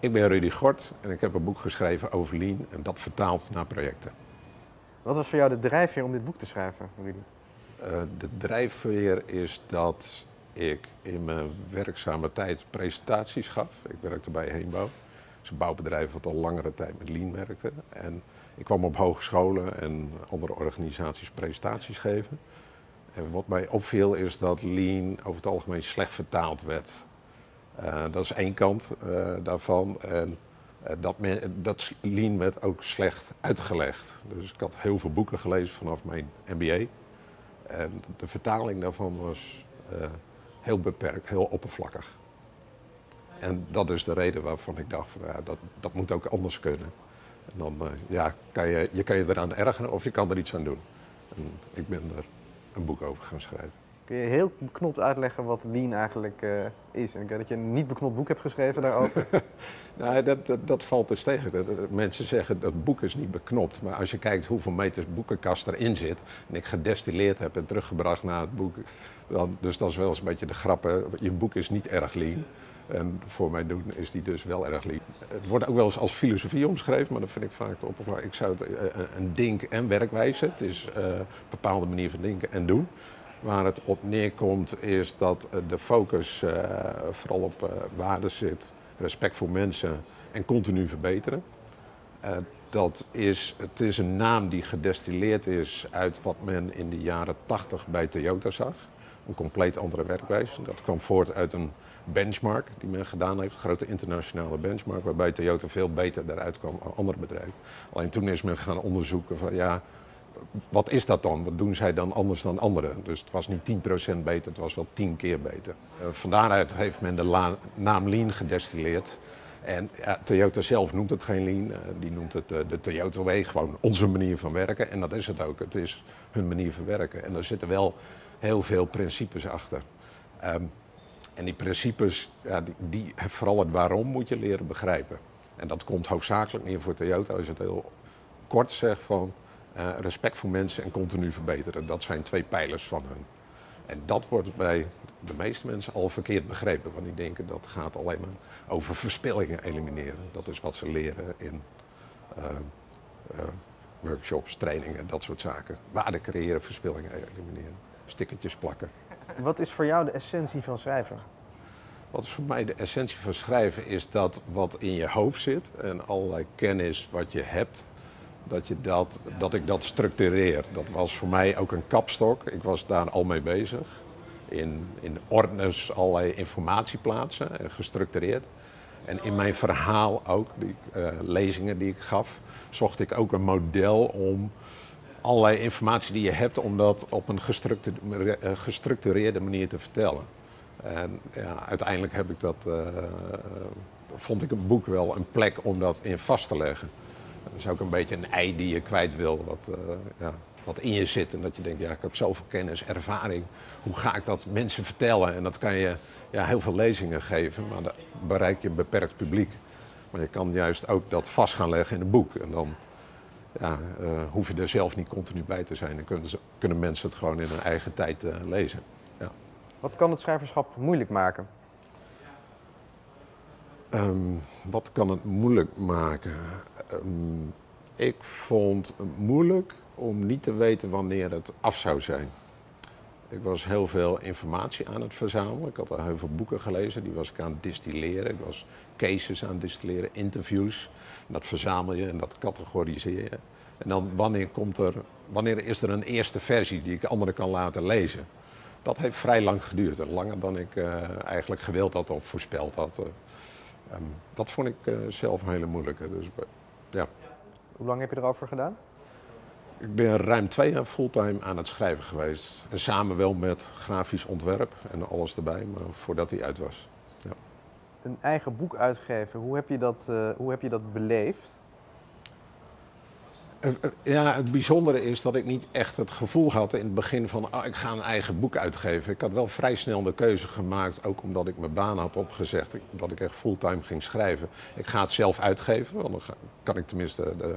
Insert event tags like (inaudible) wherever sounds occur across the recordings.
Ik ben Rudy Gort en ik heb een boek geschreven over Lean en dat vertaald naar projecten. Wat was voor jou de drijfveer om dit boek te schrijven, Rudy? Uh, de drijfveer is dat ik in mijn werkzame tijd presentaties gaf. Ik werkte bij Heenbouw. Dat is een bouwbedrijf wat al langere tijd met Lean werkte. En ik kwam op hogescholen en andere organisaties presentaties geven. En wat mij opviel is dat Lean over het algemeen slecht vertaald werd. Uh, dat is één kant uh, daarvan. En uh, dat, dat Lean ook slecht uitgelegd. Dus ik had heel veel boeken gelezen vanaf mijn MBA. En de vertaling daarvan was heel beperkt, heel oppervlakkig. En dat is de reden waarvan ik dacht, van, ja, dat, dat moet ook anders kunnen. En dan ja, kan je, je kan je eraan ergeren of je kan er iets aan doen. En ik ben er een boek over gaan schrijven. Kun je heel beknopt uitleggen wat Lean eigenlijk uh, is? En ik weet dat je een niet beknopt boek hebt geschreven daarover. (laughs) nou, dat, dat, dat, valt dus tegen. Mensen zeggen dat boek is niet beknopt. Maar als je kijkt hoeveel meters boekenkast erin zit... en ik gedestilleerd heb en teruggebracht naar het boek... Dan, dus dat is wel eens een beetje de grappen. Je boek is niet erg lean. En voor mij doen is die dus wel erg lean. Het wordt ook wel eens als filosofie omschreven, maar dat vind ik vaak te oppervlakkig. Ik zou het uh, een denk- en werkwijze. Het is een bepaalde manier van denken en doen. Waar het op neerkomt is dat de focus uh, vooral op uh, waarde zit, respect voor mensen en continu verbeteren. Dat is, het is een naam die gedestilleerd is uit wat men in de jaren 80 bij Toyota zag. Een compleet andere werkwijze. Dat kwam voort uit een benchmark die men gedaan heeft, een grote internationale benchmark, waarbij Toyota veel beter daaruit kwam dan andere bedrijven. Alleen toen is men gaan onderzoeken van ja, wat is dat dan? Wat doen zij dan anders dan anderen? Dus het was niet 10% beter, het was wel 10 keer beter. Uh, van daaruit heeft men de naam Lean gedestilleerd. En ja, Toyota zelf noemt het geen Lean, uh, die noemt het uh, de Toyota Way, gewoon onze manier van werken. En dat is het ook, het is hun manier van werken. En er zitten wel heel veel principes achter. Um, en die principes, ja, die, vooral het waarom moet je leren begrijpen. En dat komt hoofdzakelijk neer voor Toyota, als je het heel kort zegt van respect voor mensen en continu verbeteren. Dat zijn twee pijlers van hun. En dat wordt bij de meeste mensen al verkeerd begrepen, want die denken dat gaat alleen maar over verspillingen elimineren. Dat is wat ze leren in uh, uh, workshops, trainingen, dat soort zaken. Waarde creëren, verspillingen elimineren, stickertjes plakken. Wat is voor jou de essentie van schrijven? Wat is voor mij de essentie van schrijven is dat wat in je hoofd zit en allerlei kennis wat je hebt, dat, je dat, dat ik dat structureer. Dat was voor mij ook een kapstok. Ik was daar al mee bezig. In, in ordners allerlei informatie plaatsen en gestructureerd. En in mijn verhaal ook, die uh, lezingen die ik gaf, zocht ik ook een model om allerlei informatie die je hebt, om dat op een gestructureerde, gestructureerde manier te vertellen. En ja, uiteindelijk heb ik dat, vond ik een boek wel een plek om dat in vast te leggen. Dat is ook een beetje een ei die je kwijt wil, wat, uh, ja, wat in je zit. En dat je denkt, ja, ik heb zoveel kennis, ervaring. Hoe ga ik dat mensen vertellen? En dat kan je ja, heel veel lezingen geven, maar dan bereik je een beperkt publiek. Maar je kan juist ook dat vast gaan leggen in een boek. En dan ja, uh, hoef je er zelf niet continu bij te zijn. Dan kunnen, ze, kunnen mensen het gewoon in hun eigen tijd uh, lezen. Ja. Wat kan het schrijverschap moeilijk maken? Um, wat kan het moeilijk maken? Um, ik vond het moeilijk om niet te weten wanneer het af zou zijn. Ik was heel veel informatie aan het verzamelen. Ik had al heel veel boeken gelezen, die was ik aan het distilleren. Ik was cases aan het distilleren, interviews. Dat verzamel je en dat categoriseer je. En dan wanneer, komt er, wanneer is er een eerste versie die ik anderen kan laten lezen? Dat heeft vrij lang geduurd. Langer dan ik uh, eigenlijk gewild had of voorspeld had. Uh, um, dat vond ik uh, zelf een hele moeilijke. Dus, ja. Hoe lang heb je erover gedaan? Ik ben ruim twee jaar fulltime aan het schrijven geweest. En samen wel met grafisch ontwerp en alles erbij, maar voordat hij uit was. Ja. Een eigen boek uitgeven, hoe heb je dat, uh, hoe heb je dat beleefd? Uh, uh, ja, het bijzondere is dat ik niet echt het gevoel had in het begin van oh, ik ga een eigen boek uitgeven. Ik had wel vrij snel de keuze gemaakt, ook omdat ik mijn baan had opgezegd, dat ik echt fulltime ging schrijven. Ik ga het zelf uitgeven, want dan kan ik tenminste de,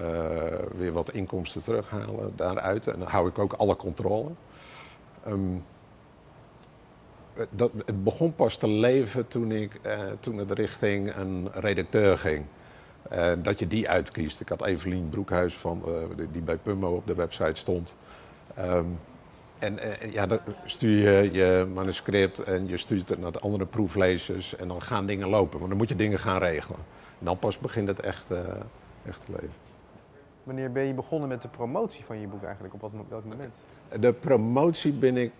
uh, weer wat inkomsten terughalen daaruit. En dan hou ik ook alle controle. Um, dat, het begon pas te leven toen, ik, uh, toen het richting een redacteur ging. Uh, dat je die uitkiest. Ik had Evelien Broekhuis, van, uh, die bij Pummo op de website stond. Um, en ja, dan stuur je je manuscript en je stuurt het naar de andere proeflezers en dan gaan dingen lopen. Maar dan moet je dingen gaan regelen. En dan pas begint het echt, echt te leven. Wanneer ben je begonnen met de promotie van je boek eigenlijk? Op wat, welk moment? De promotie ben ik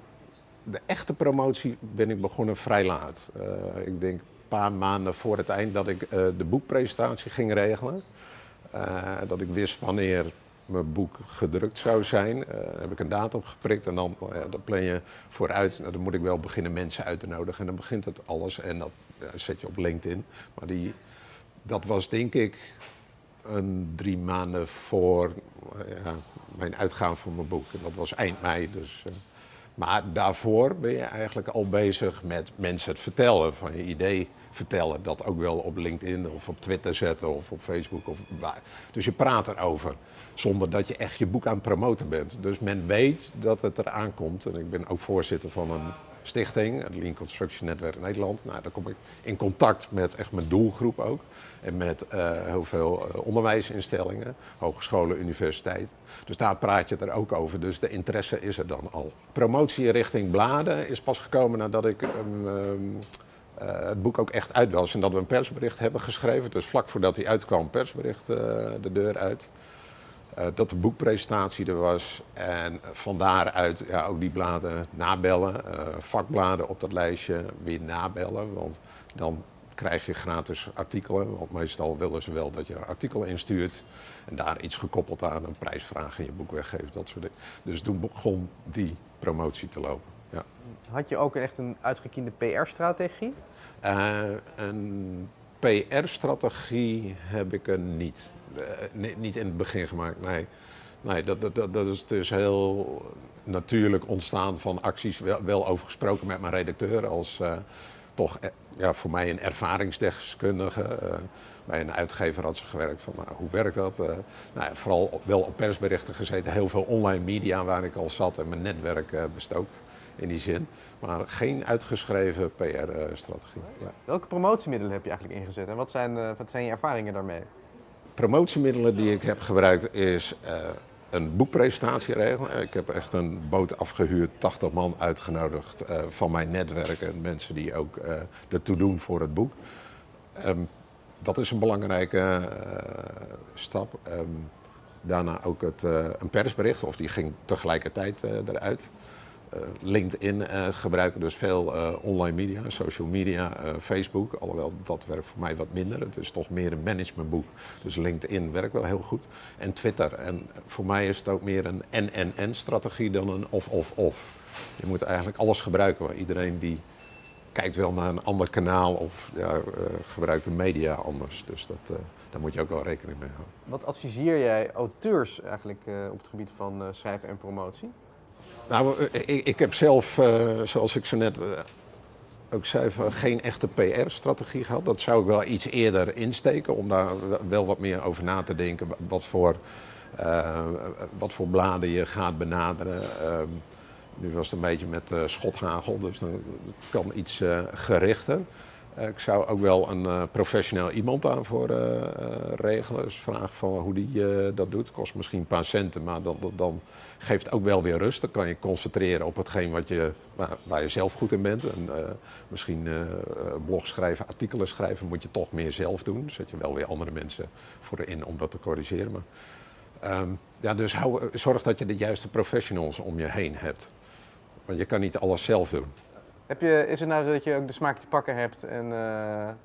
de echte promotie ben ik begonnen vrij laat. Uh, ik denk paar maanden voor het eind dat ik uh, de boekpresentatie ging regelen. Uh, dat ik wist wanneer mijn boek gedrukt zou zijn. heb ik een datum geprikt en dan, dan plan je vooruit. Nou, dan moet ik wel beginnen mensen uit te nodigen. En dan begint het alles en dat zet je op LinkedIn. Maar die, dat was denk ik een drie maanden voor mijn uitgaan van mijn boek. En dat was eind mei. Dus, maar daarvoor ben je eigenlijk al bezig met mensen het vertellen, van je idee vertellen. Dat ook wel op LinkedIn of op Twitter zetten of op Facebook. Of waar. Dus je praat erover, zonder dat je echt je boek aan het promoten bent. Dus men weet dat het eraan komt. En ik ben ook voorzitter van een stichting, het Lean Construction Netwerk Nederland. Nou, daar kom ik in contact met echt mijn doelgroep ook. En met uh, heel veel uh, onderwijsinstellingen, hogescholen, universiteiten. Dus daar praat je er ook over. Dus de interesse is er dan al. Promotie richting bladen is pas gekomen nadat ik um, um, uh, het boek ook echt uit was. En dat we een persbericht hebben geschreven. Dus vlak voordat hij uitkwam, persbericht de deur uit. Uh, dat de boekpresentatie er was. En van daaruit ja, ook die bladen nabellen. Uh, vakbladen op dat lijstje weer nabellen. Want dan krijg je gratis artikelen. Want meestal willen ze wel dat je artikelen instuurt. En daar iets gekoppeld aan een prijsvraag in je boek weggeeft. Dat soort dingen. Dus toen begon die promotie te lopen. Ja. Had je ook echt een uitgekiende PR-strategie? Uh, een PR-strategie heb ik er niet. Uh, niet in het begin gemaakt, nee. Nee, dat, dat, dat is dus heel natuurlijk ontstaan van acties. Wel, wel over gesproken met mijn redacteur als uh, toch ja, voor mij een ervaringsdeskundige. Bij een uitgever had ze gewerkt van nou, hoe werkt dat? Uh, nou, vooral wel op persberichten gezeten, heel veel online media waar ik al zat en mijn netwerk bestookt in die zin. Maar geen uitgeschreven PR-strategie. Ja. Welke promotiemiddelen heb je eigenlijk ingezet en wat zijn, wat zijn je ervaringen daarmee? Promotiemiddelen die ik heb gebruikt is een boekpresentatie regelen. Ik heb echt een boot afgehuurd, 80 man uitgenodigd uh, van mijn netwerk en mensen die ook uh, ertoe doen voor het boek. Um, dat is een belangrijke stap. Um, daarna ook het, een persbericht, of die ging tegelijkertijd eruit. Uh, LinkedIn uh, gebruiken dus veel uh, online media, social media, Facebook. Alhoewel dat werkt voor mij wat minder. Het is toch meer een managementboek. Dus LinkedIn werkt wel heel goed. En Twitter. En voor mij is het ook meer een en-en-en-strategie dan een of-of-of. Je moet eigenlijk alles gebruiken. Iedereen die kijkt wel naar een ander kanaal of gebruikt de media anders. Dus dat, daar moet je ook wel rekening mee houden. Wat adviseer jij auteurs eigenlijk op het gebied van schrijven en promotie? Nou, ik, ik heb zelf, uh, zoals ik zo net uh, ook zei, geen echte PR-strategie gehad. Dat zou ik wel iets eerder insteken om daar wel wat meer over na te denken. Wat voor, uh, wat voor bladen je gaat benaderen. nu was het een beetje met schothagel, dus dan kan iets gerichter. Ik zou ook wel een uh, professioneel iemand daarvoor uh, uh, regelen. Dus vraag van hoe die dat doet. Kost misschien een paar centen, maar dan, dan geeft ook wel weer rust. Dan kan je concentreren op hetgeen wat je, waar, je zelf goed in bent. En, misschien blogs schrijven, artikelen schrijven moet je toch meer zelf doen. Zet je wel weer andere mensen voor in om dat te corrigeren. Maar, um, ja, dus hou, zorg dat je de juiste professionals om je heen hebt. Want je kan niet alles zelf doen. Heb je, is het nou dat je ook de smaak te pakken hebt en, uh, en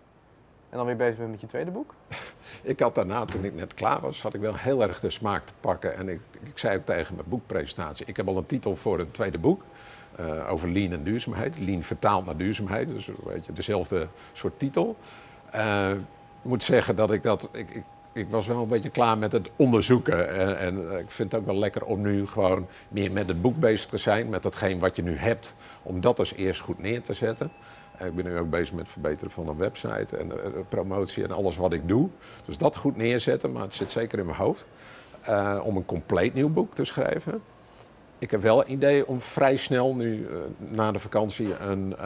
dan weer bezig bent met je tweede boek? (laughs) ik had daarna, toen ik net klaar was, had ik wel heel erg de smaak te pakken. En ik, ik zei ook tegen mijn boekpresentatie, ik heb al een titel voor een tweede boek. Uh, over lean en duurzaamheid. Lean vertaald naar duurzaamheid, dus weet je, dezelfde soort titel. Uh, ik moet zeggen dat ik dat... Ik, ik was wel een beetje klaar met het onderzoeken. En, en, ik vind het ook wel lekker om nu gewoon meer met het boek bezig te zijn. Met datgene wat je nu hebt om dat als eerst goed neer te zetten. Ik ben nu ook bezig met het verbeteren van een website en de promotie en alles wat ik doe. Dus dat goed neerzetten, maar het zit zeker in mijn hoofd. Om een compleet nieuw boek te schrijven. ik heb wel een idee om vrij snel nu na de vakantie een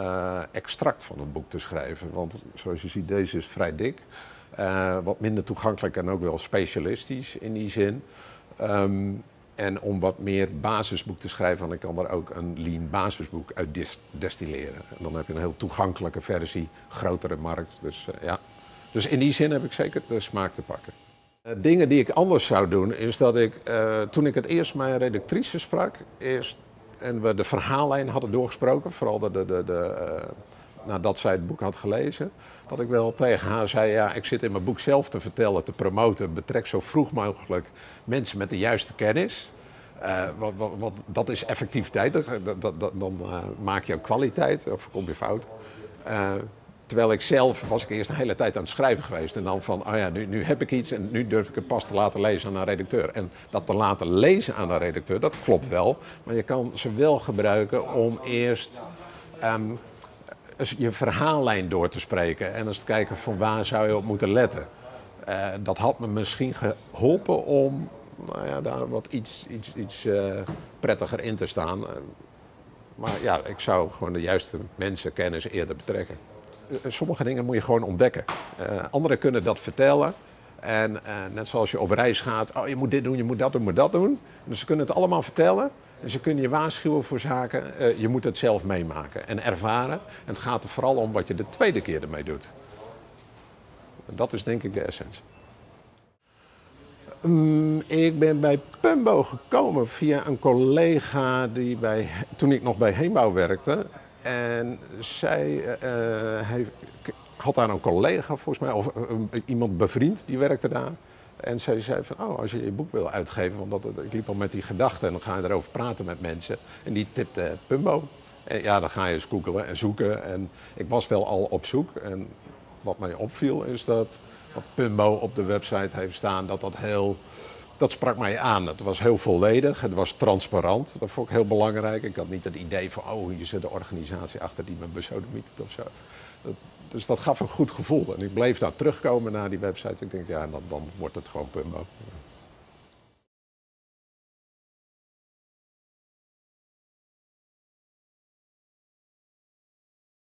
extract van het boek te schrijven. Want zoals je ziet, deze is vrij dik. Uh, wat minder toegankelijk en ook wel specialistisch in die zin. Um, en om wat meer basisboek te schrijven, dan kan er ook een lean basisboek uit destilleren. En dan heb je een heel toegankelijke versie, grotere markt. Dus, ja. dus in die zin heb ik zeker de smaak te pakken. Uh, dingen die ik anders zou doen, is dat ik toen ik het eerst mijn redactrice sprak, eerst, en we de verhaallijn hadden doorgesproken, vooral de, de, de, de nadat zij het boek had gelezen, dat ik wel tegen haar zei, ja, ik zit in mijn boek zelf te vertellen, te promoten, betrek zo vroeg mogelijk mensen met de juiste kennis. Wat, wat, dat is effectiviteit, dat, dat, dan uh, maak je ook kwaliteit, of kom je fout. Uh, terwijl ik zelf was ik eerst een hele tijd aan het schrijven geweest. En dan van, oh ja, nu, nu heb ik iets en nu durf ik het pas te laten lezen aan een redacteur. En dat te laten lezen aan een redacteur, dat klopt wel. Maar je kan ze wel gebruiken om eerst um, je verhaallijn door te spreken. En eens te kijken van waar zou je op moeten letten. Uh, dat had me misschien geholpen om nou ja, daar wat iets, iets, iets uh, prettiger in te staan. Uh, maar ja, ik zou gewoon de juiste mensen, kennis eerder betrekken. sommige dingen moet je gewoon ontdekken. anderen kunnen dat vertellen. En net zoals je op reis gaat, oh je moet dit doen, je moet dat doen, je moet dat doen. Dus ze kunnen het allemaal vertellen. Ze kunnen je waarschuwen voor zaken. Uh, je moet het zelf meemaken en ervaren. En het gaat er vooral om wat je de tweede keer ermee doet. Dat is denk ik de essentie. Um, ik ben bij Pumbo gekomen via een collega die bij, toen ik nog bij Heenbouw werkte. En zij uh, heeft, had daar een collega volgens mij, of iemand bevriend, die werkte daar. En zij zei van, oh, als je je boek wil uitgeven, want ik liep al met die gedachte en dan ga je erover praten met mensen. En die tipte uh, Pumbo. En ja, dan ga je eens googelen en zoeken. En ik was wel al op zoek. En wat mij opviel is dat wat Pumbo op de website heeft staan, dat dat heel... Dat sprak mij aan. Het was heel volledig, het was transparant. Dat vond ik heel belangrijk. Ik had niet het idee van, oh, hier zit de organisatie achter die me besodemiet of zo. Dus dat gaf een goed gevoel. En ik bleef daar terugkomen naar die website. Ik denk, ja, dan, dan wordt het gewoon Pumbo.